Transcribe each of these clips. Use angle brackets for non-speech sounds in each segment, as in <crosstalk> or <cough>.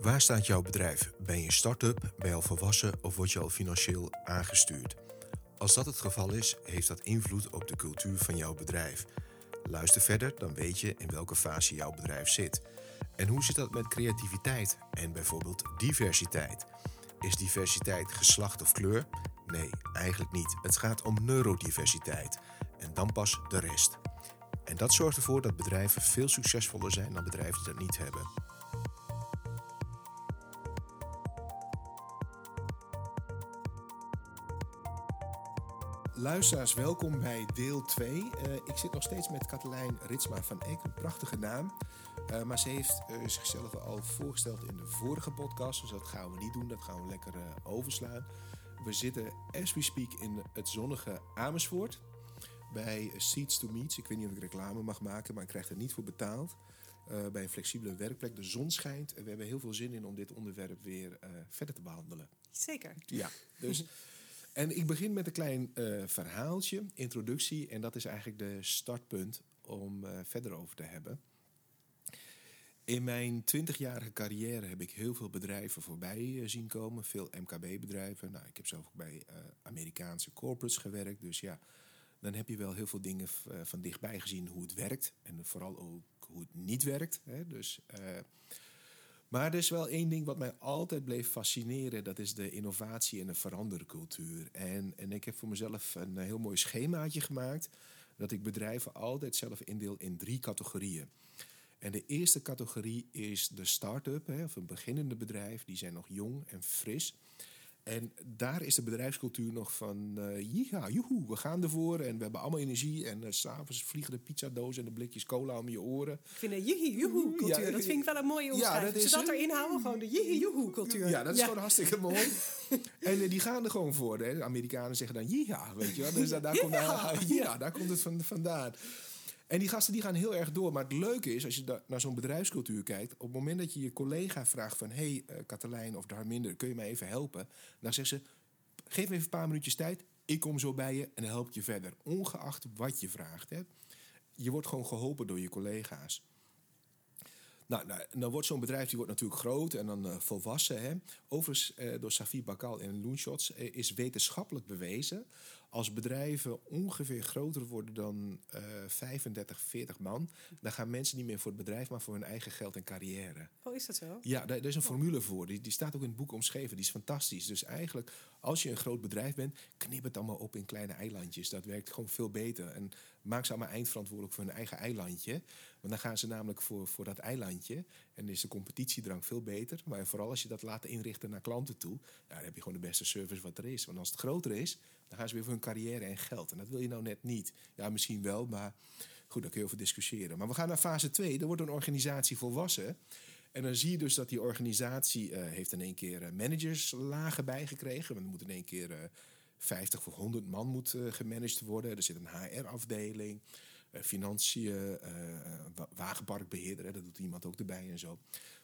Waar staat jouw bedrijf? Ben je een start-up? Ben je al volwassen of word je al financieel aangestuurd? Als dat het geval is, heeft dat invloed op de cultuur van jouw bedrijf. Luister verder, dan weet je in welke fase jouw bedrijf zit. En hoe zit dat met creativiteit en bijvoorbeeld diversiteit? Is diversiteit geslacht of kleur? Nee, eigenlijk niet. Het gaat om neurodiversiteit. En dan pas de rest. En dat zorgt ervoor dat bedrijven veel succesvoller zijn dan bedrijven die dat niet hebben. Luisteraars, welkom bij deel 2. Uh, ik zit nog steeds met Katelijn Ritsma van Eek, een prachtige naam. Uh, maar ze heeft uh, zichzelf al voorgesteld in de vorige podcast, dus dat gaan we niet doen, dat gaan we lekker overslaan. We zitten, as we speak, in het zonnige Amersfoort bij Seeds to Meets. Ik weet niet of ik reclame mag maken, maar ik krijg er niet voor betaald. bij een flexibele werkplek. De zon schijnt en we hebben heel veel zin in om dit onderwerp weer verder te behandelen. Zeker. Ja, dus <laughs> En ik begin met een klein uh, verhaaltje, introductie. En dat is eigenlijk de startpunt om uh, verder over te hebben. In mijn twintigjarige carrière heb ik heel veel bedrijven voorbij uh, zien komen. Veel MKB-bedrijven. Nou, ik heb zelf ook bij Amerikaanse corporates gewerkt. Dus ja, dan heb je wel heel veel dingen van dichtbij gezien hoe het werkt. En vooral ook hoe het niet werkt. Hè. Dus maar er is wel één ding wat mij altijd bleef fascineren. Dat is de innovatie en de verandercultuur. En, en ik heb voor mezelf een heel mooi schemaatje gemaakt. Dat ik bedrijven altijd zelf indeel in drie categorieën. En de eerste categorie is de start-up, of een beginnende bedrijf. Die zijn nog jong en fris. En daar is de bedrijfscultuur nog van, uh, ja, joehoe, we gaan ervoor en we hebben allemaal energie. En uh, s'avonds vliegen de pizzadozen en de blikjes cola om je oren. Ik vind de jihi joehoe cultuur, ja, dat vind ik wel een mooie omschrijving. Ja, dat Ze dat erin houden, gewoon de jihi joehoe cultuur. Ja, dat is gewoon hartstikke <laughs> mooi. en uh, die gaan er gewoon voor. Hè. De Amerikanen zeggen dan jiha, weet je wel. Dus daar, daar, komt, ja, daar komt het van, vandaan. En die gasten die gaan heel erg door. Maar het leuke is, als je naar zo'n bedrijfscultuur kijkt... op het moment dat je je collega vraagt van... hé, hey, uh, Katelijn of Darminder, kun je mij even helpen? Dan zeggen ze, geef me even een paar minuutjes tijd. Ik kom zo bij je en help je verder. Ongeacht wat je vraagt. Hè. Je wordt gewoon geholpen door je collega's. Nou, nou, dan wordt zo'n bedrijf die wordt natuurlijk groot en dan uh, volwassen. Hè. Overigens, uh, door Safi Bakal en Loonshots uh, is wetenschappelijk bewezen als bedrijven ongeveer groter worden dan uh, 35, 40 man, dan gaan mensen niet meer voor het bedrijf, maar voor hun eigen geld en carrière. Oh, is dat zo? Ja, daar, is een formule voor. Die, die staat ook in het boek omschreven. Die is fantastisch. Dus eigenlijk, als je een groot bedrijf bent, knip het allemaal op in kleine eilandjes. Dat werkt gewoon veel beter. En maak ze allemaal eindverantwoordelijk voor hun eigen eilandje. Want dan gaan ze namelijk voor, voor dat eilandje. En is de competitiedrang veel beter. Maar vooral als je dat laat inrichten naar klanten toe, ja, dan heb je gewoon de beste service wat er is. Want als het groter is, dan gaan ze weer voor hun carrière en geld. En dat wil je nou net niet. Ja, misschien wel, maar goed, daar kun je over discussiëren. Maar we gaan naar fase 2. Er wordt een organisatie volwassen. En dan zie je dus dat die organisatie uh, heeft in één keer uh, managerslagen bijgekregen. Want er moet in één keer uh, 50 of 100 man moet, gemanaged worden. Er zit een HR-afdeling, financiën, wagenparkbeheerder. Hè, dat doet iemand ook erbij en zo.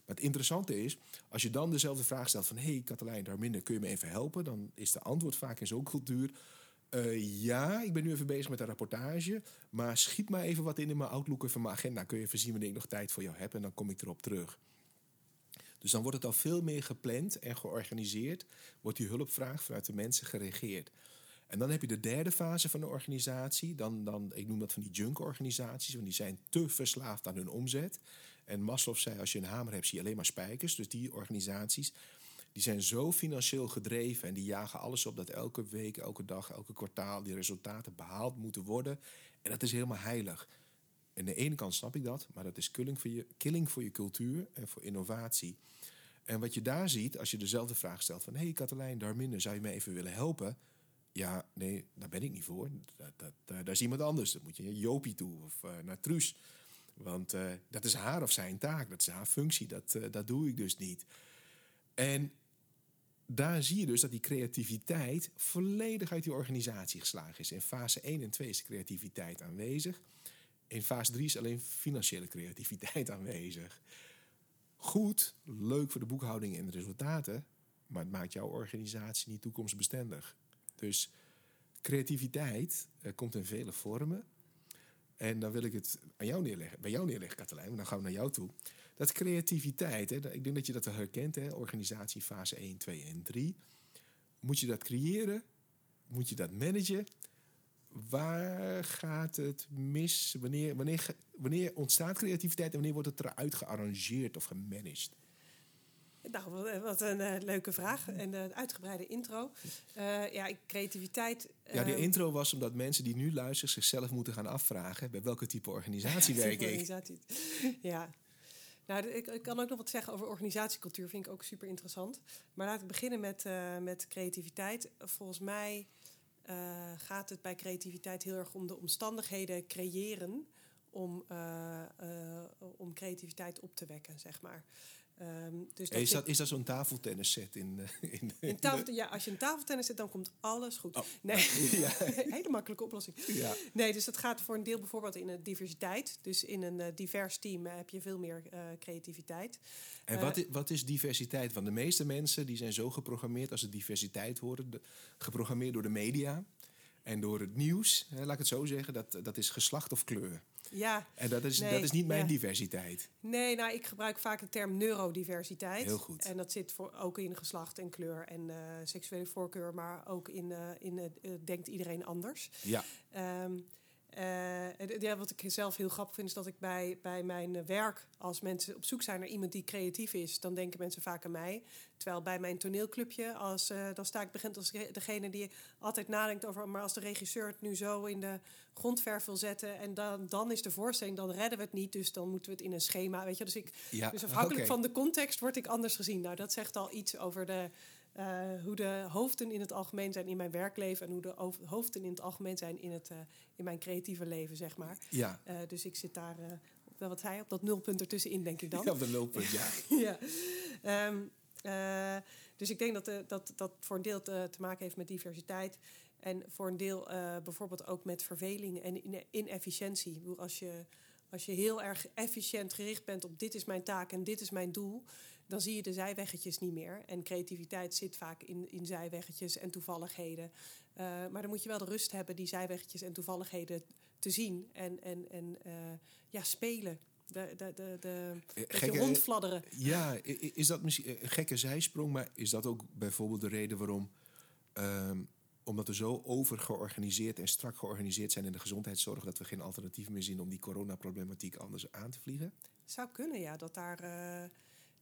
Maar het interessante is, als je dan dezelfde vraag stelt van... hé, hey, Katelijn Darminder, kun je me even helpen? Dan is de antwoord vaak in zo'n cultuur... Uh, ja, ik ben nu even bezig met een rapportage. Maar schiet maar even wat in in mijn Outlook of in mijn agenda. Kun je even zien wanneer ik nog tijd voor jou heb. En dan kom ik erop terug. Dus dan wordt het al veel meer gepland en georganiseerd. Wordt die hulpvraag vanuit de mensen geregeerd. En dan heb je de derde fase van de organisatie. Dan, dan, ik noem dat van die junk-organisaties, want die zijn te verslaafd aan hun omzet. En Maslow zei, als je een hamer hebt, zie je alleen maar spijkers. Dus die organisaties, die zijn zo financieel gedreven en die jagen alles op dat elke week, elke dag, elke kwartaal die resultaten behaald moeten worden. En dat is helemaal heilig. En de ene kant snap ik dat, maar dat is killing voor je, killing voor je cultuur en voor innovatie. En wat je daar ziet, als je dezelfde vraag stelt van... hé hey Katelijn, Darminder, zou je me even willen helpen? Ja, nee, daar ben ik niet voor. Dat, dat, daar is iemand anders. Dan moet je naar Jopie toe of uh, naar Truus. Want uh, dat is haar of zijn taak, dat is haar functie. Dat, dat doe ik dus niet. En daar zie je dus dat die creativiteit volledig uit die organisatie geslagen is. In fase 1 en 2 is de creativiteit aanwezig. In fase 3 is alleen financiële creativiteit <laughs> aanwezig. Goed, leuk voor de boekhouding en de resultaten, maar het maakt jouw organisatie niet toekomstbestendig. Dus creativiteit uh, komt in vele vormen. En dan wil ik het aan jou neerleggen, bij jou neerleggen, Katelijn. Dan gaan we naar jou toe. dat creativiteit, hè, ik denk dat je dat herkent, hè, organisatie fase 1, 2 en 3. Moet je dat creëren? Moet je dat managen? Waar gaat het mis? Wanneer, wanneer, wanneer ontstaat creativiteit en wanneer wordt het eruit gearrangeerd of gemanaged? Nou, wat een uh, leuke vraag en een uitgebreide intro. Uh, ja, creativiteit. Ja, die intro was omdat mensen die nu luisteren zichzelf moeten gaan afvragen bij welke type organisatie <laughs> werk ik. Organisatie. Ja. Nou, ik, ik, kan ook nog wat zeggen over organisatiecultuur, vind ik ook super interessant. Maar laat ik beginnen met, met creativiteit. Volgens mij gaat het bij creativiteit heel erg om de omstandigheden creëren om, om creativiteit op te wekken, zeg maar. Um, dus dat is, dat, is dat zo'n tafeltennis set in, uh, <laughs> in, in tafel, Ja, als je een tafeltennis zet, dan komt alles goed. Oh. Nee, <laughs> ja. hele makkelijke oplossing. Ja. Nee, dus dat gaat voor een deel bijvoorbeeld in een diversiteit. Dus in een uh, divers team heb je veel meer uh, creativiteit. En wat, is, wat is diversiteit? Want de meeste mensen die zijn zo geprogrammeerd als ze diversiteit horen, de, geprogrammeerd door de media en door het nieuws, laat ik het zo zeggen, dat, dat is geslacht of kleur. Ja. En dat is, dat is niet mijn diversiteit. Nee, nou, ik gebruik vaak de term neurodiversiteit. Heel goed. En dat zit voor, ook in geslacht en kleur en uh, seksuele voorkeur, maar ook in, uh, in uh, denkt iedereen anders. Ja. Um, uh, ja, wat ik zelf heel grappig vind, is dat ik bij, bij mijn werk, als mensen op zoek zijn naar iemand die creatief is, dan denken mensen vaak aan mij. Terwijl bij mijn toneelclubje, als, uh, dan sta ik begint als degene die altijd nadenkt over, maar als de regisseur het nu zo in de grondverf wil zetten en dan, dan is de voorstelling, dan redden we het niet, dus dan moeten we het in een schema, weet je. Dus, ik, ja, dus afhankelijk van de context word ik anders gezien. Nou, dat zegt al iets over de, hoe de hoofden in het algemeen zijn in mijn werkleven en hoe de hoofden in het algemeen zijn in, het, uh, in mijn creatieve leven, zeg maar. Ja. Uh, dus ik zit daar, wel wat hij op dat nulpunt ertussenin, denk ik dan. Ja, op de nulpunt, ja. <laughs> ja. Um, dus ik denk dat dat, dat voor een deel te, te, maken heeft met diversiteit. En voor een deel bijvoorbeeld ook met verveling en inefficiëntie. Als je, als je heel erg efficiënt gericht bent op dit is mijn taak en dit is mijn doel dan zie je de zijweggetjes niet meer. En creativiteit zit vaak in, in zijweggetjes en toevalligheden. Uh, maar dan moet je wel de rust hebben die zijweggetjes en toevalligheden te zien en, en, en uh, ja, spelen. De, de, de, de, gekke, rondfladderen. Ja, is dat misschien een gekke zijsprong, maar is dat ook bijvoorbeeld de reden waarom, um, omdat we zo overgeorganiseerd en strak georganiseerd zijn in de gezondheidszorg, dat we geen alternatief meer zien om die coronaproblematiek anders aan te vliegen? Zou kunnen, ja, dat daar. Uh,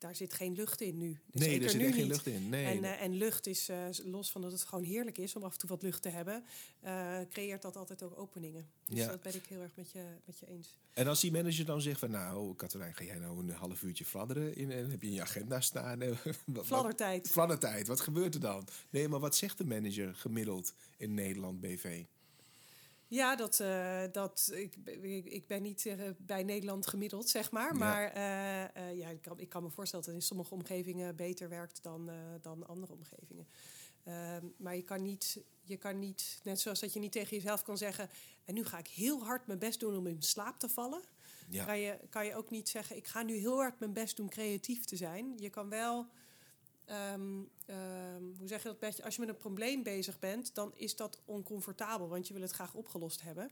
daar zit geen lucht in nu. Nee, er zit echt geen lucht in. Nee, en, uh, en lucht is, uh, los van dat het gewoon heerlijk is om af en toe wat lucht te hebben, uh, creëert dat altijd ook openingen. Dus ja. dat ben ik heel erg met je, met je eens. En als die manager dan zegt van nou, Katerijn, ga jij nou een half uurtje fladderen in, en heb je in je agenda staan? <laughs> Fladdertijd. Fladdertijd, wat gebeurt er dan? Nee, maar wat zegt de manager gemiddeld in Nederland BV? Ja, dat, uh, dat, ik, ik, ben niet uh, bij Nederland gemiddeld, zeg maar. Maar uh, ja, ik, kan, ik kan me voorstellen dat het in sommige omgevingen beter werkt dan, dan andere omgevingen. Ehm, maar je kan, niet, je kan niet, net zoals dat je niet tegen jezelf kan zeggen... en nu ga ik heel hard mijn best doen om in slaap te vallen... Ja. Kan, je, kan je ook niet zeggen, ik ga nu heel hard mijn best doen creatief te zijn. Je kan wel Um, um, hoe zeg je dat beetje? Als je met een probleem bezig bent, dan is dat oncomfortabel, want je wil het graag opgelost hebben.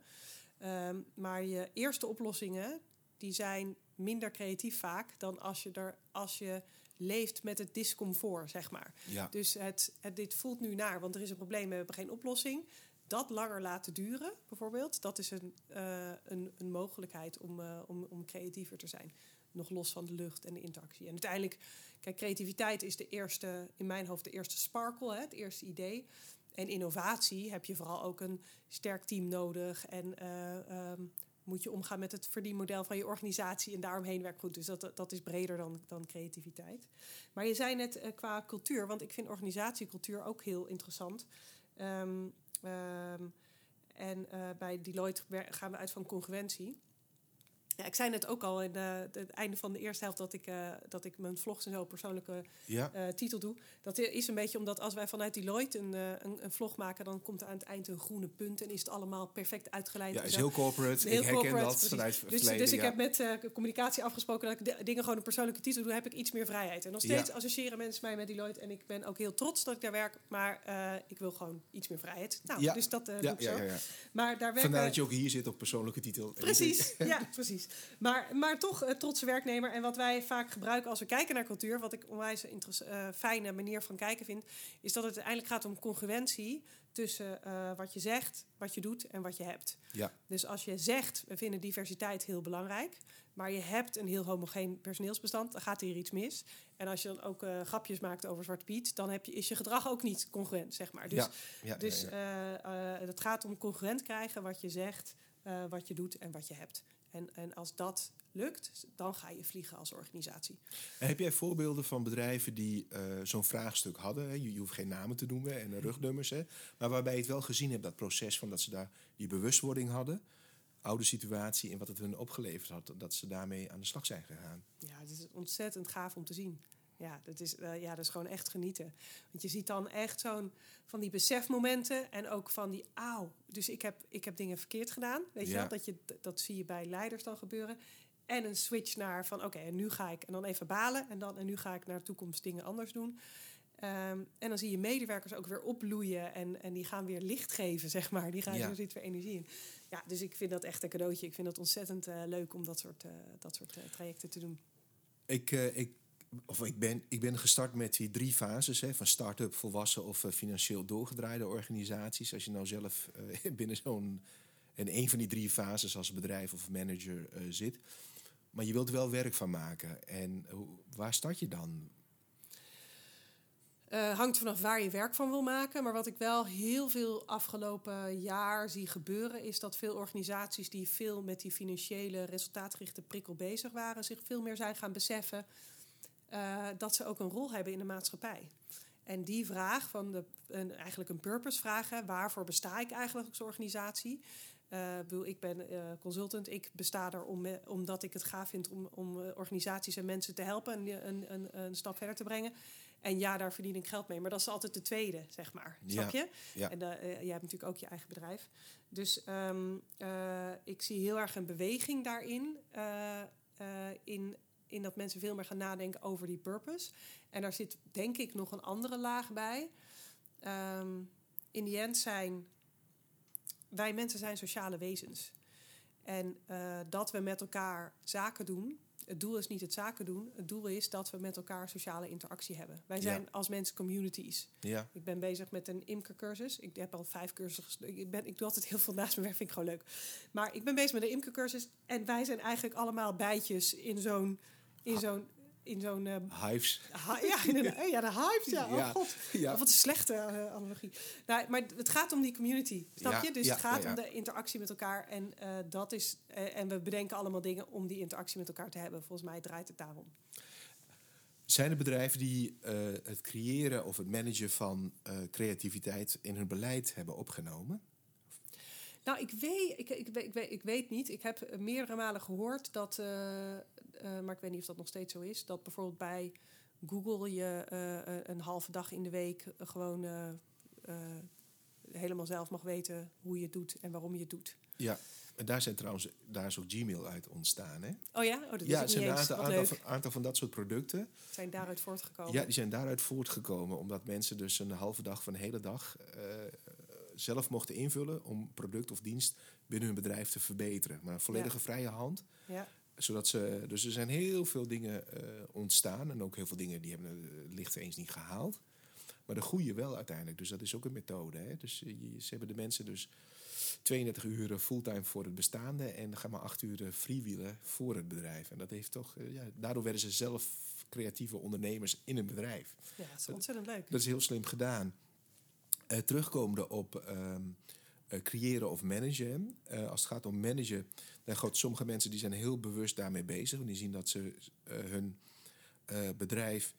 Um, maar je eerste oplossingen, die zijn minder creatief vaak dan als je, er, als je leeft met het discomfort, zeg maar. Ja. Dus het, het, dit voelt nu naar, want er is een probleem, we hebben geen oplossing. Dat langer laten duren, bijvoorbeeld, dat is een, uh, een, een mogelijkheid om, uh, om, om creatiever te zijn. Nog los van de lucht en de interactie. En uiteindelijk Kijk, creativiteit is de eerste, in mijn hoofd de eerste sparkle, het eerste idee. En innovatie heb je vooral ook een sterk team nodig. En uh, um, moet je omgaan met het verdienmodel van je organisatie en daaromheen werkt goed. Dus dat, dat is breder dan, dan creativiteit. Maar je zei net uh, qua cultuur, want ik vind organisatiecultuur ook heel interessant. Um, um, en uh, bij Deloitte gaan we uit van congruentie. Ja, ik zei net ook al in uh, het einde van de eerste helft dat ik, uh, dat ik mijn vlogs en zo persoonlijke ja. uh, titel doe. Dat is een beetje omdat als wij vanuit Deloitte een, een, een, vlog maken, dan komt er aan het eind een groene punt en is het allemaal perfect uitgeleid. Ja, is heel corporate. Heel ik herken corporate, dat vanuit dus, dus ik heb met communicatie afgesproken dat ik dingen gewoon een persoonlijke titel doe, heb ik iets meer vrijheid. En nog steeds ja. associëren mensen mij met Deloitte en ik ben ook heel trots dat ik daar werk, maar ik wil gewoon iets meer vrijheid. Nou, dus dat doe ik zo. Maar daar werken... Vandaar dat je ook hier zit op persoonlijke titel. Precies, <laughs> ja, precies. Maar, maar toch uh, trotse werknemer. En wat wij vaak gebruiken als we kijken naar cultuur, wat ik onwijs een uh, fijne manier van kijken vind, is dat het uiteindelijk gaat om congruentie tussen uh, wat je zegt, wat je doet en wat je hebt. Ja. Dus als je zegt, we vinden diversiteit heel belangrijk, maar je hebt een heel homogeen personeelsbestand, dan gaat hier iets mis. En als je dan ook uh, grapjes maakt over Zwarte Piet, dan heb je, is je gedrag ook niet congruent, zeg maar. Dus, ja. Ja, dus het gaat om congruent krijgen wat je zegt, wat je doet en wat je hebt. En, en als dat lukt, dan ga je vliegen als organisatie. En heb jij voorbeelden van bedrijven die uh, zo'n vraagstuk hadden? Hè? Je, je, hoeft geen namen te noemen en rugnummers, hè? maar waarbij je het wel gezien hebt, dat proces van dat ze daar die bewustwording hadden, oude situatie en wat het hun opgeleverd had, dat ze daarmee aan de slag zijn gegaan. Ja, het is ontzettend gaaf om te zien. Ja, dat is, uh, ja, dat is gewoon echt genieten. Want je ziet dan echt zo'n van die besefmomenten en ook van die auw. Dus ik heb, ik heb dingen verkeerd gedaan. Weet ja. je wel? Dat, je, dat zie je bij leiders dan gebeuren. En een switch naar van oké, en nu ga ik en dan even balen. En, dan, en nu ga ik naar de toekomst dingen anders doen. Um, en dan zie je medewerkers ook weer opbloeien en, en die gaan weer licht geven, <laughs> zeg maar. Die gaan ja. er zit weer energie in. Ja, dus ik vind dat echt een cadeautje. Ik vind het ontzettend uh, leuk om dat soort, uh, dat soort trajecten te doen. Ik, ik of ik ben, ik ben gestart met die drie fases: hè, van start-up, volwassen of uh, financieel doorgedraaide organisaties. Als je nou zelf uh, <laughs> binnen zo'n. in een van die drie fases als bedrijf of manager uh, zit. Maar je wilt er wel werk van maken. En waar start je dan? Uh, hangt vanaf waar je werk van wil maken. Maar wat ik wel heel veel afgelopen jaar zie gebeuren, is dat veel organisaties die veel met die financiële resultaatgerichte prikkel bezig waren, zich veel meer zijn gaan beseffen uh, dat ze ook een rol hebben in de maatschappij. En die vraag van de, een, eigenlijk een purpose vragen, waarvoor besta ik eigenlijk als organisatie? Uh, bedoel, ik ben uh, consultant, ik besta er om, omdat ik het gaaf vind om, om organisaties en mensen te helpen en een, een, een, stap verder te brengen. En ja, daar verdien ik geld mee. Maar dat is altijd de tweede, zeg maar. Snap je? Ja. En uh, jij hebt natuurlijk ook je eigen bedrijf. Dus um, ik zie heel erg een beweging daarin. in in dat mensen veel meer gaan nadenken over die purpose. En daar zit denk ik nog een andere laag bij. Um, in die end zijn wij mensen zijn sociale wezens. En uh, dat we met elkaar zaken doen. Het doel is niet het zaken doen. Het doel is dat we met elkaar sociale interactie hebben. Wij zijn Ja. als mensen communities. Ja, Ik ben bezig met een imkercursus. Ik heb al vijf cursussen. Ik, ben, ik doe altijd heel veel naast mijn werk, vind ik gewoon leuk. Maar ik ben bezig met een imkercursus. En wij zijn eigenlijk allemaal bijtjes in zo'n... In zo'n in zo'n eh, hives. ja, in een, ja, de hype. Ja, oh Ja. god. Ja. Wat een slechte eh, analogie. Nou, maar het gaat om die community, snap Ja, je? Dus het gaat om de interactie met elkaar. En, eh, dat is, en we bedenken allemaal dingen om die interactie met elkaar te hebben. Volgens mij draait het daarom. Zijn er bedrijven die het creëren of het managen van creativiteit in hun beleid hebben opgenomen? Nou, ik weet, ik, ik, weet- ik, weet, ik weet niet. Ik heb meerdere malen gehoord dat, eh, eh, maar ik weet niet of dat nog steeds zo is, dat bijvoorbeeld bij Google je eh, eh, een halve dag in de week gewoon eh, eh, helemaal zelf mag weten hoe je het doet en waarom je het doet. Ja, en daar zijn trouwens daar is ook Gmail uit ontstaan. Hè? Oh ja, oh, dat ja, is er niet zijn een aantal, aantal, van, aantal van dat soort producten. Zijn daaruit voortgekomen. Ja, die zijn daaruit voortgekomen, omdat mensen dus een halve dag van een hele dag eh, zelf mochten invullen om product of dienst binnen hun bedrijf te verbeteren. Maar een volledige vrije hand. Ja. Zodat ze, dus er zijn heel veel dingen eh, ontstaan en ook heel veel dingen die hebben uh, licht eens niet gehaald. Maar de goede wel uiteindelijk. Dus dat is ook een methode. Hè? Dus eh, je- ze hebben de mensen dus 32 uur fulltime voor het bestaande en gaan maar 8 uur freewheelen voor het bedrijf. En dat heeft toch, eh, ja, daardoor werden ze zelf creatieve ondernemers in een bedrijf. ja, dat is ontzettend leuk. Dat is heel slim gedaan. Eh, terugkomende op ehm, eh, creëren of managen. Eh, als het gaat om managen, dan gaat sommige mensen die zijn heel bewust daarmee bezig. Want die zien dat ze hun bedrijf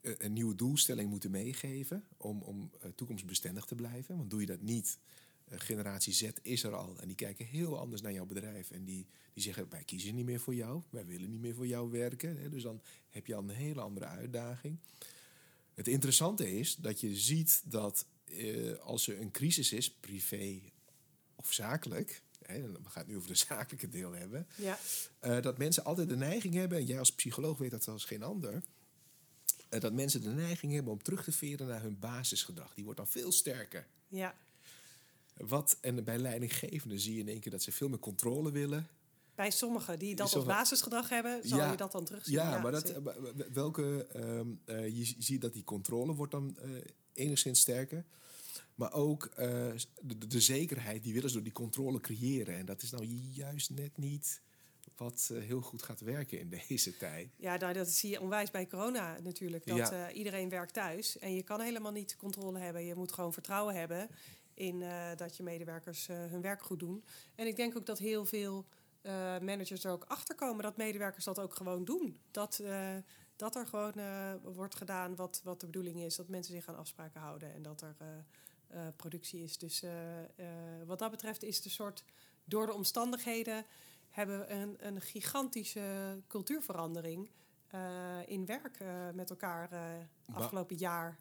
een nieuwe doelstelling moeten meegeven om, om toekomstbestendig te blijven. Want doe je dat niet, generatie Z is er al. En die kijken heel anders naar jouw bedrijf. En die, die zeggen, wij kiezen niet meer voor jou. Wij willen niet meer voor jou werken. Hè. Dus dan heb je al een hele andere uitdaging. Het interessante is dat je ziet dat eh, als er een crisis is, privé of zakelijk, hè, we gaan het nu over de <laughs> zakelijke deel hebben, Ja, eh, dat mensen altijd de neiging hebben, en jij als psycholoog weet dat als geen ander, eh, dat mensen de neiging hebben om terug te veren naar hun basisgedrag. Die wordt dan veel sterker. ja, Wat, en bij leidinggevenden zie je in één keer dat ze veel meer controle willen. Bij sommigen die dat als basisgedrag hebben, zal je dat dan terugzien. Ja, maar dat, welke, uh, je ziet dat die controle wordt dan uh, enigszins sterker. Maar ook uh, de, de, zekerheid, die willen ze door die controle creëren. En dat is nou juist net niet wat uh, heel goed gaat werken in <laughs> deze tijd. Ja, nou, dat zie je onwijs bij corona natuurlijk. Dat ja. uh, iedereen werkt thuis en je kan helemaal niet controle hebben. Je moet gewoon vertrouwen hebben in dat je medewerkers hun werk goed doen. En ik denk ook dat heel veel managers er ook achter komen dat medewerkers dat ook gewoon doen. Dat, dat er gewoon wordt gedaan wat, wat de bedoeling is. Dat mensen zich aan afspraken houden en dat er productie is. Dus wat dat betreft is een soort door de omstandigheden hebben we een, een gigantische cultuurverandering uh, in werk uh, met elkaar uh, afgelopen jaar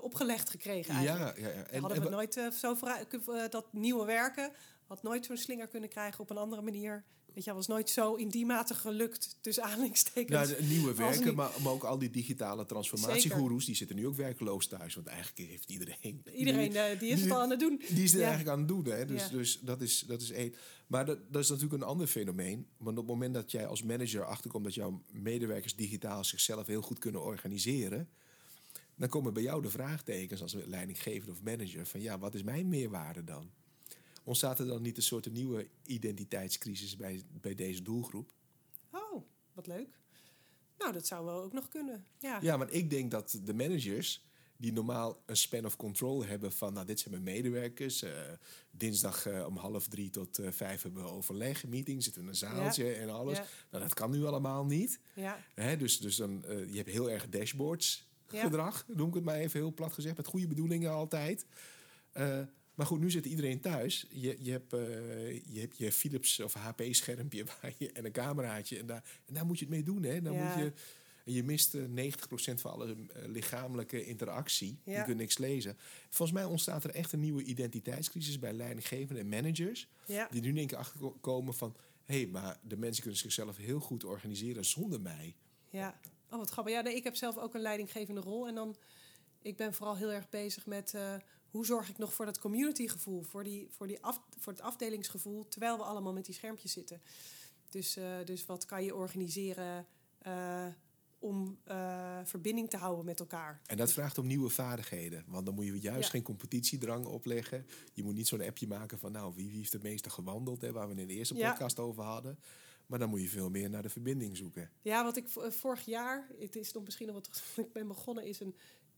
opgelegd gekregen. Eigenlijk. Ja, ja, ja. En, hadden we nooit zo vooruit, dat nieuwe werken had nooit zo'n slinger kunnen krijgen op een andere manier Weet je, was nooit zo in die mate gelukt, tussen aanhalingstekens. Nou, nieuwe werken, maar, maar, ook al die digitale transformatiegoeroes, die zitten nu ook werkeloos thuis. Want eigenlijk heeft iedereen... Iedereen, die, die is het al aan het doen. Die is het eigenlijk aan het doen, hè. Dus, ja. dus dat, is, dat is één. Maar dat, dat is natuurlijk een ander fenomeen. Want op het moment dat jij als manager achterkomt dat jouw medewerkers digitaal zichzelf heel goed kunnen organiseren... dan komen bij jou de vraagtekens als leidinggever of manager van ja, wat is mijn meerwaarde dan? Ontstaat er dan niet een soort nieuwe identiteitscrisis bij, bij deze doelgroep? Oh, wat leuk. Nou, dat zou wel ook nog kunnen. Ja, ja maar ik denk dat de managers die normaal een span of control hebben van, nou, dit zijn mijn medewerkers. Uh, dinsdag uh, om half drie tot uh, vijf hebben we overleg, meeting, zitten in een zaaltje ja. en alles. Ja. Nou, dat kan nu allemaal niet. Ja. Hè, dus dus dan, je hebt heel erg dashboards gedrag, noem ik het maar even heel plat gezegd, met goede bedoelingen altijd. Maar goed, nu zit iedereen thuis. Je, je, hebt, uh, je hebt je Philips of HP-schermpje <laughs> en een cameraatje. En daar, en daar moet je het mee doen. Hè? Dan ja. moet je, je mist uh, 90% van alle uh, lichamelijke interactie. Ja. Je kunt niks lezen. Volgens mij ontstaat er echt een nieuwe identiteitscrisis bij leidinggevenden en managers. Ja. Die nu in één keer achterkomen van... hé, hey, maar de mensen kunnen zichzelf heel goed organiseren zonder mij. Ja, oh wat grappig. Ja, nee, ik heb zelf ook een leidinggevende rol. En dan, ik ben vooral heel erg bezig met hoe zorg ik nog voor dat communitygevoel, voor, die, voor, die af, voor het afdelingsgevoel, terwijl we allemaal met die schermpjes zitten. Dus, uh, dus wat kan je organiseren uh, om uh, verbinding te houden met elkaar? En dat vraagt om nieuwe vaardigheden. Want dan moet je juist ja. geen competitiedrang opleggen. Je moet niet zo'n appje maken van, nou, wie, wie heeft het meeste gewandeld, hè, waar we in de eerste podcast over hadden. Maar dan moet je veel meer naar de verbinding zoeken. Ja, wat ik vorig jaar, het is nog misschien nog wat <laughs> ik ben begonnen, is een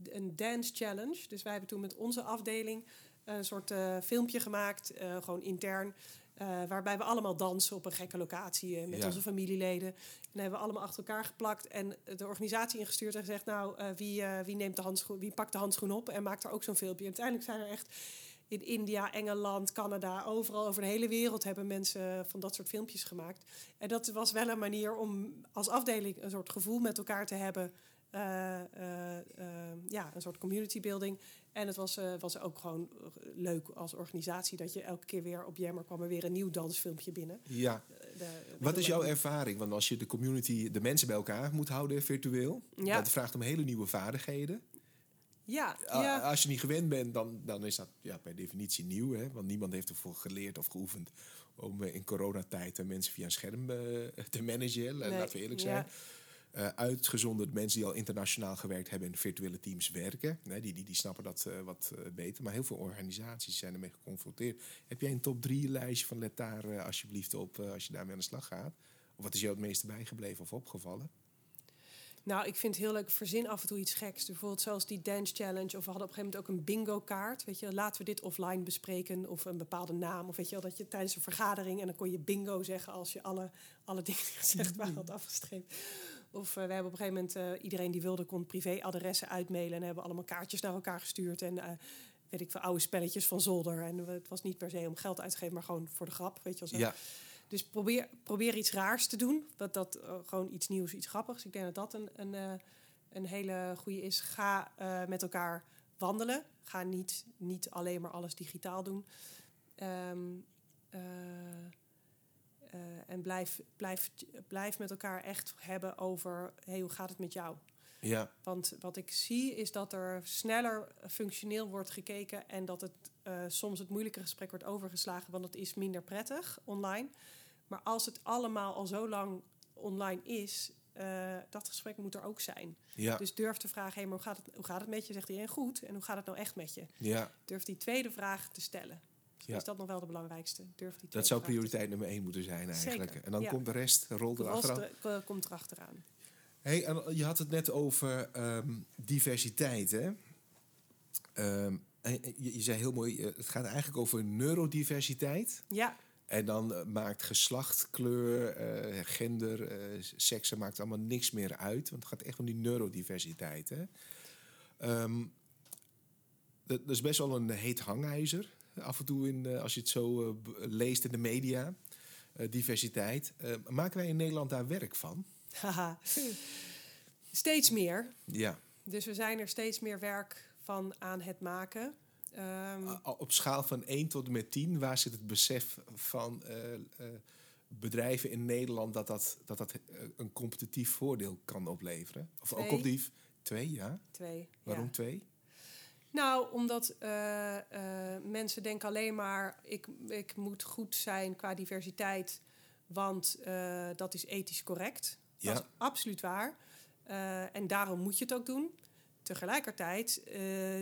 een dance challenge. Dus wij hebben toen met onze afdeling een soort uh, filmpje gemaakt, uh, gewoon intern. Uh, waarbij we allemaal dansen op een gekke locatie met ja. onze familieleden. En dan hebben we allemaal achter elkaar geplakt en de organisatie ingestuurd en gezegd: Nou, wie, wie, neemt de handschoen, wie pakt de handschoen op en maakt er ook zo'n filmpje. En uiteindelijk zijn er echt in India, Engeland, Canada, overal over de hele wereld hebben mensen van dat soort filmpjes gemaakt. En dat was wel een manier om als afdeling een soort gevoel met elkaar te hebben. Uh, uh, ja, een soort community building. En het was, was ook gewoon leuk als organisatie dat je elke keer weer op Jammer kwam er weer een nieuw dansfilmpje binnen. Ja. De, Wat is jouw ervaring? Want als je de community, de mensen bij elkaar moet houden virtueel, ja. dat vraagt om hele nieuwe vaardigheden. Ja, ja. Als je niet gewend bent, dan, dan is dat ja, per definitie nieuw. Hè? Want niemand heeft ervoor geleerd of geoefend om in coronatijd mensen via een scherm te managen. Nee. Laten we eerlijk zijn. Ja. Uh, uitgezonderd mensen die al internationaal gewerkt hebben in virtuele teams werken. Nee, die, die, die snappen dat uh, wat uh, beter. Maar heel veel organisaties zijn ermee geconfronteerd. Heb jij een top 3 lijstje van let daar alsjeblieft op als je daarmee aan de slag gaat? Of wat is jou het meeste bijgebleven of opgevallen? Nou, ik vind het heel leuk. Verzin af en toe iets geks. Bijvoorbeeld zoals die dance challenge. Of we hadden op een gegeven moment ook een bingo kaart. Weet je, laten we dit offline bespreken. Of een bepaalde naam. Of weet je wel, dat je tijdens een vergadering... en dan kon je bingo zeggen als je alle, alle dingen <laughs> gezegd waren had afgestreept. Of uh, we hebben op een gegeven moment uh, iedereen die wilde kon privéadressen uitmailen en hebben allemaal kaartjes naar elkaar gestuurd en uh, weet ik veel oude spelletjes van zolder en het was niet per se om geld uit te geven, maar gewoon voor de grap, weet je wel zo. Ja. Dus probeer, probeer iets raars te doen, dat dat gewoon iets nieuws, iets grappigs. Ik denk dat dat een, een, een hele goede is. Ga met elkaar wandelen. Ga niet, niet alleen maar alles digitaal doen. Um, uh, en blijf, blijf, blijf met elkaar echt hebben over hey, hoe gaat het met jou? Ja. Want wat ik zie is dat er sneller functioneel wordt gekeken en dat het uh, soms het moeilijke gesprek wordt overgeslagen, want het is minder prettig online. Maar als het allemaal al zo lang online is, uh, dat gesprek moet er ook zijn. Ja. Dus durf te vragen, hey, maar hoe, gaat het, hoe gaat het met je? Zegt iedereen goed. En hoe gaat het nou echt met je? Ja. Durf die tweede vraag te stellen. Ja. Is dat nog wel de belangrijkste? Durf die dat zou prioriteit nummer één moeten zijn eigenlijk. Zeker, En dan ja. komt de rest, rolt De rest erachteraan. eh, komt erachteraan. Hey, en je had het net over ehm, diversiteit, hè? Ehm, en je, je zei heel mooi, eh, het gaat eigenlijk over neurodiversiteit. Ja, En dan eh, maakt geslacht, kleur, eh, gender, eh seksen maakt allemaal niks meer uit. Want het gaat echt om die neurodiversiteit. Hè? Ehm, dat, dat is best wel een heet hangijzer. Af en toe in, eh, als je het zo eh, leest in de media. Eh, diversiteit. Maken wij in Nederland daar werk van? haha. Steeds meer. Ja. Dus we zijn er steeds meer werk van aan het maken. Ehm, Op schaal van 1 tot en met 10, waar zit het besef van bedrijven in Nederland dat dat, dat, dat een competitief voordeel kan opleveren? Of ook Twee. competitief? Twee, ja. twee. Waarom ja. twee? Nou, omdat eh, eh, mensen denken alleen maar... Ik, ik moet goed zijn qua diversiteit, want eh, dat is ethisch correct. Ja. Dat is absoluut waar. En daarom moet je het ook doen. Tegelijkertijd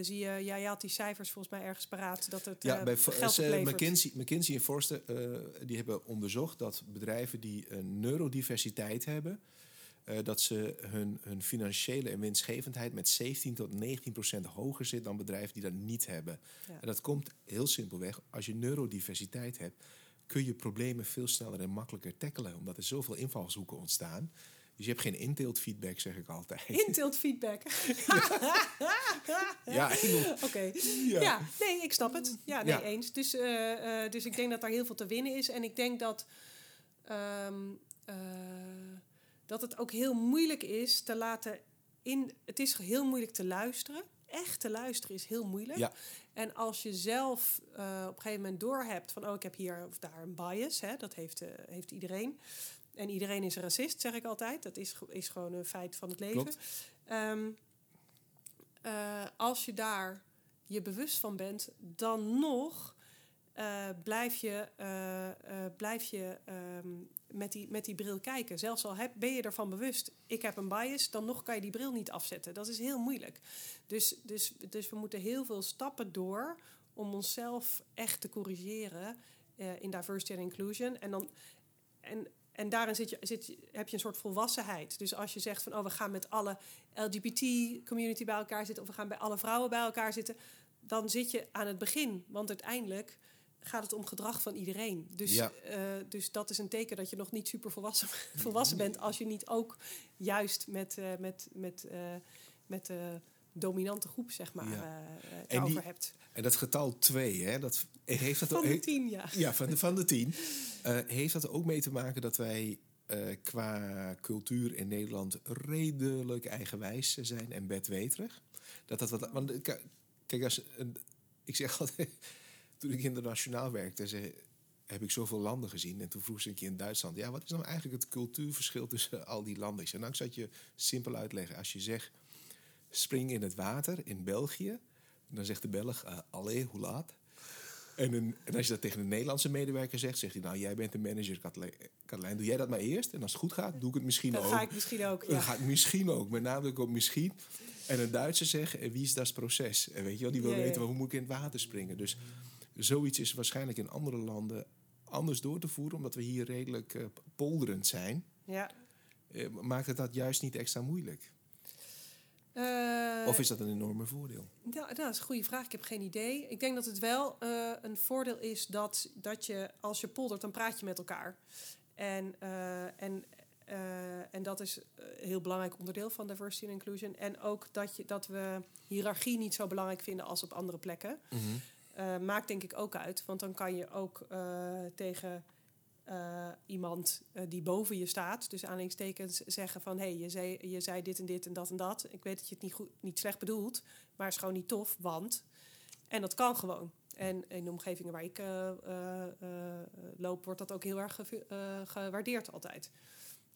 zie je... Ja, je had die cijfers volgens mij ergens paraat... dat het Ja, bij geld. McKinsey, McKinsey en Forster die hebben onderzocht dat bedrijven die een neurodiversiteit hebben, eh, dat ze hun, hun financiële en winstgevendheid met 17 tot 19 procent hoger zit dan bedrijven die dat niet hebben. Ja. En dat komt heel simpelweg, als je neurodiversiteit hebt, kun je problemen veel sneller en makkelijker tackelen, omdat er zoveel invalshoeken ontstaan. Dus je hebt geen inteeltfeedback, zeg ik altijd. Intilt feedback. <laughs> Ja, bedoel- Oké. Ja. Ja. nee, ik snap het. Ja, nee, Ja. eens. Dus, eh, eh, dus ik denk dat daar heel veel te winnen is. En ik denk dat, ehm, eh, dat het ook heel moeilijk is te laten in. Het is heel moeilijk te luisteren. Echt te luisteren is heel moeilijk. Ja. En als je zelf eh, op een gegeven moment doorhebt van... oh, ik heb hier of daar een bias, hè, dat heeft, eh, heeft iedereen. En iedereen is racist, zeg ik altijd. Dat is, is gewoon een feit van het leven. Eh, als je daar je bewust van bent, dan nog blijf je, blijf je ehm, met, die, met die bril kijken. Zelfs al heb, ben je ervan bewust, ik heb een bias, dan nog kan je die bril niet afzetten. Dat is heel moeilijk. Dus, dus, dus we moeten heel veel stappen door om onszelf echt te corrigeren eh, in diversity en inclusion. En, dan, en, en daarin zit je, zit, heb je een soort volwassenheid. Dus als je zegt van oh, we gaan met alle LGBT-community bij elkaar zitten, of we gaan bij alle vrouwen bij elkaar zitten, dan zit je aan het begin. Want uiteindelijk gaat het om gedrag van iedereen. Dus, Ja. eh, dus dat is een teken dat je nog niet super volwassen, <laughs> volwassen bent als je niet ook juist met, eh, met, met, eh, met de dominante groep, zeg maar, Ja. En die- over hebt. En dat getal 2, hè, dat heeft dat Van ook. de tien, ja. Ja, van de, van de tien. Heeft dat ook mee te maken dat wij qua cultuur in Nederland redelijk eigenwijs zijn en bedweterig? Dat dat wat, want, kijk, als, ik zeg altijd, toen ik internationaal werkte, ze, heb ik zoveel landen gezien. En toen vroeg ze een keer in Duitsland, ja, wat is nou eigenlijk het cultuurverschil tussen <laughs> al die landen? Ik zei, nou, ik het je simpel uitleggen. Als je zegt, spring in het water in België, dan zegt de Belg, allee, hoe laat? En, een, en als je dat tegen een Nederlandse medewerker zegt, zegt hij: Nou, jij bent de manager, Katlijn. Doe jij dat maar eerst? En als het goed gaat, doe ik het misschien ook. ga ik misschien ook. Dan Ja. ga ik misschien ook, met nadruk op misschien. En een Duitser zegt: "En Wie is dat proces? En weet je wel, die wil Ja, ja. weten hoe moet ik in het water springen. Dus zoiets is waarschijnlijk in andere landen anders door te voeren, omdat we hier redelijk eh, polderend zijn. Ja. Eh, maakt het dat juist niet extra moeilijk? Eh, Of is dat een enorme voordeel? Ja, dat is een goede vraag. Ik heb geen idee. Ik denk dat het wel een voordeel is dat, dat je, als je poldert, dan praat je met elkaar. En, en, en dat is een heel belangrijk onderdeel van diversity en inclusion. En ook dat, je, dat we hiërarchie niet zo belangrijk vinden als op andere plekken. Eh, maakt denk ik ook uit. Want dan kan je ook eh, tegen eh, iemand die boven je staat, dus aanhalingstekens zeggen van hé, hey, je, zei, je zei dit en dit en dat en dat. Ik weet dat je het niet, goed, niet slecht bedoelt, maar het is gewoon niet tof, want. En dat kan gewoon. En in de omgevingen waar ik loop, wordt dat ook heel erg gewaardeerd altijd.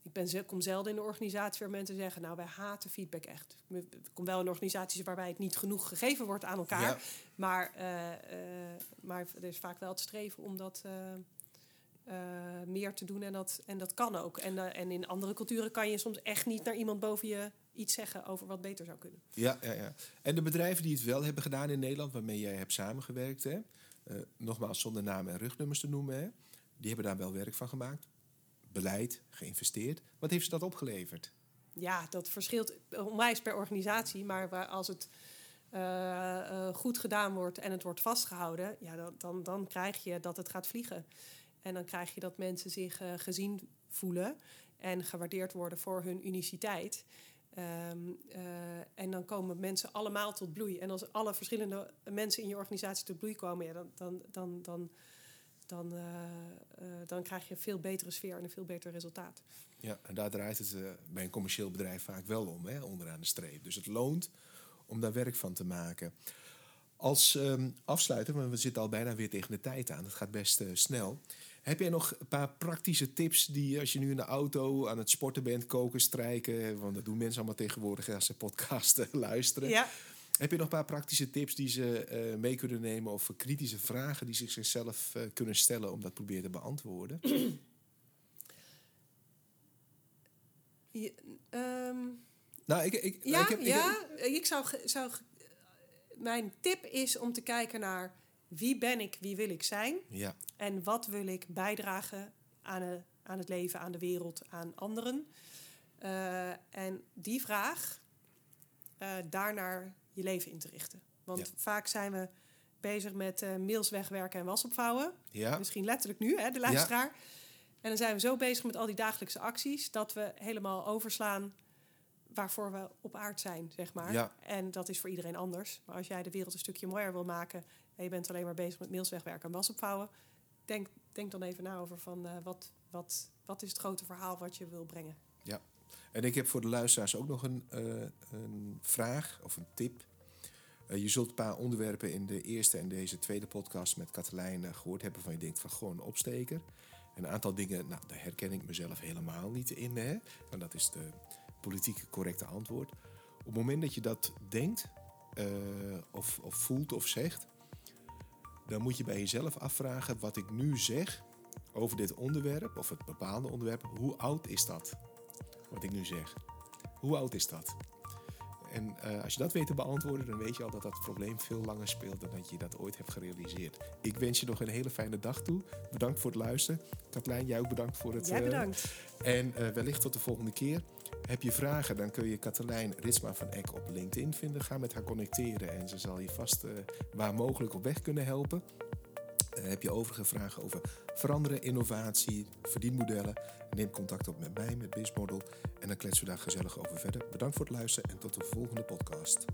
Ik ben, kom zelden in de organisatie waar mensen zeggen... nou, wij haten feedback echt. Ik kom wel in organisaties waarbij het niet genoeg gegeven wordt aan elkaar. Ja. Maar, eh, eh, maar er is vaak wel het streven om dat, eh, meer te doen en dat, en dat kan ook. En, en in andere culturen kan je soms echt niet naar iemand boven je iets zeggen over wat beter zou kunnen. Ja, ja, ja. En de bedrijven die het wel hebben gedaan in Nederland, waarmee jij hebt samengewerkt, hè? nogmaals zonder namen en rugnummers te noemen, hè? die hebben daar wel werk van gemaakt. Beleid, geïnvesteerd. Wat heeft ze dat opgeleverd? Ja, dat verschilt onwijs per organisatie, maar als het eh, eh, goed gedaan wordt en het wordt vastgehouden, ja, dan, dan, dan krijg je dat het gaat vliegen. En dan krijg je dat mensen zich eh, gezien voelen en gewaardeerd worden voor hun uniciteit. Ehm, eh, en dan komen mensen allemaal tot bloei. En als alle verschillende mensen in je organisatie tot bloei komen, ja, dan, dan, dan, dan, dan, eh, eh, dan krijg je een veel betere sfeer en een veel beter resultaat. Ja, en daar draait het eh, bij een commercieel bedrijf vaak wel om, hè, onderaan de streep. Dus het loont om daar werk van te maken. Als ehm, afsluiter, want we zitten al bijna weer tegen de tijd aan, het gaat best snel. Heb jij nog een paar praktische tips die als je nu in de auto aan het sporten bent, koken, strijken, want dat doen mensen allemaal tegenwoordig als ze podcasten <laughs> luisteren. Ja, Heb je nog een paar praktische tips die ze eh, mee kunnen nemen of kritische vragen die ze zichzelf eh, kunnen stellen om dat proberen te beantwoorden? <clears throat> je- ehm, nou, ik, ik, ja, ik heb, ik ja. Ik zou, zou, mijn tip is om te kijken naar wie ben ik, wie wil ik zijn ja, en wat wil ik bijdragen aan, aan het leven, aan de wereld, aan anderen. Eh, en die vraag, eh daarnaar je leven in te richten. Want Ja. vaak zijn we bezig met eh, mails wegwerken en was opvouwen. ja, Misschien letterlijk nu, hè, de luisteraar. En dan zijn we zo bezig met al die dagelijkse acties dat we helemaal overslaan waarvoor we op aard zijn, zeg maar. Ja. En dat is voor iedereen anders. Maar als jij de wereld een stukje mooier wil maken en je bent alleen maar bezig met mails wegwerken en was opvouwen, denk, denk dan even na over van eh, wat, wat, wat is het grote verhaal wat je wil brengen. En ik heb voor de luisteraars ook nog een, eh, een vraag of een tip. Eh, je zult een paar onderwerpen in de eerste en deze tweede podcast met Katelijn eh, gehoord hebben van je denkt van gewoon een opsteker. En een aantal dingen, nou, daar herken ik mezelf helemaal niet in. Hè? En dat is de politiek correcte antwoord. Op het moment dat je dat denkt, eh, of, of voelt of zegt, dan moet je bij jezelf afvragen wat ik nu zeg over dit onderwerp, of het bepaalde onderwerp, hoe oud is dat? Wat ik nu zeg. Hoe oud is dat? En eh, als je dat weet te beantwoorden, dan weet je al dat dat probleem veel langer speelt dan dat je dat ooit hebt gerealiseerd. Ik wens je nog een hele fijne dag toe. Bedankt voor het luisteren. Katlijn, jij ook bedankt voor het. Jij eh, bedankt. en eh, wellicht tot de volgende keer. Heb je vragen, dan kun je Katelijn Ritsma van Eck op LinkedIn vinden. Ga met haar connecteren en ze zal je vast waar mogelijk op weg kunnen helpen. Eh, heb je overige vragen over veranderen, innovatie, verdienmodellen? Neem contact op met mij, met Bizmodel. En dan kletsen we daar gezellig over verder. Bedankt voor het luisteren en tot de volgende podcast.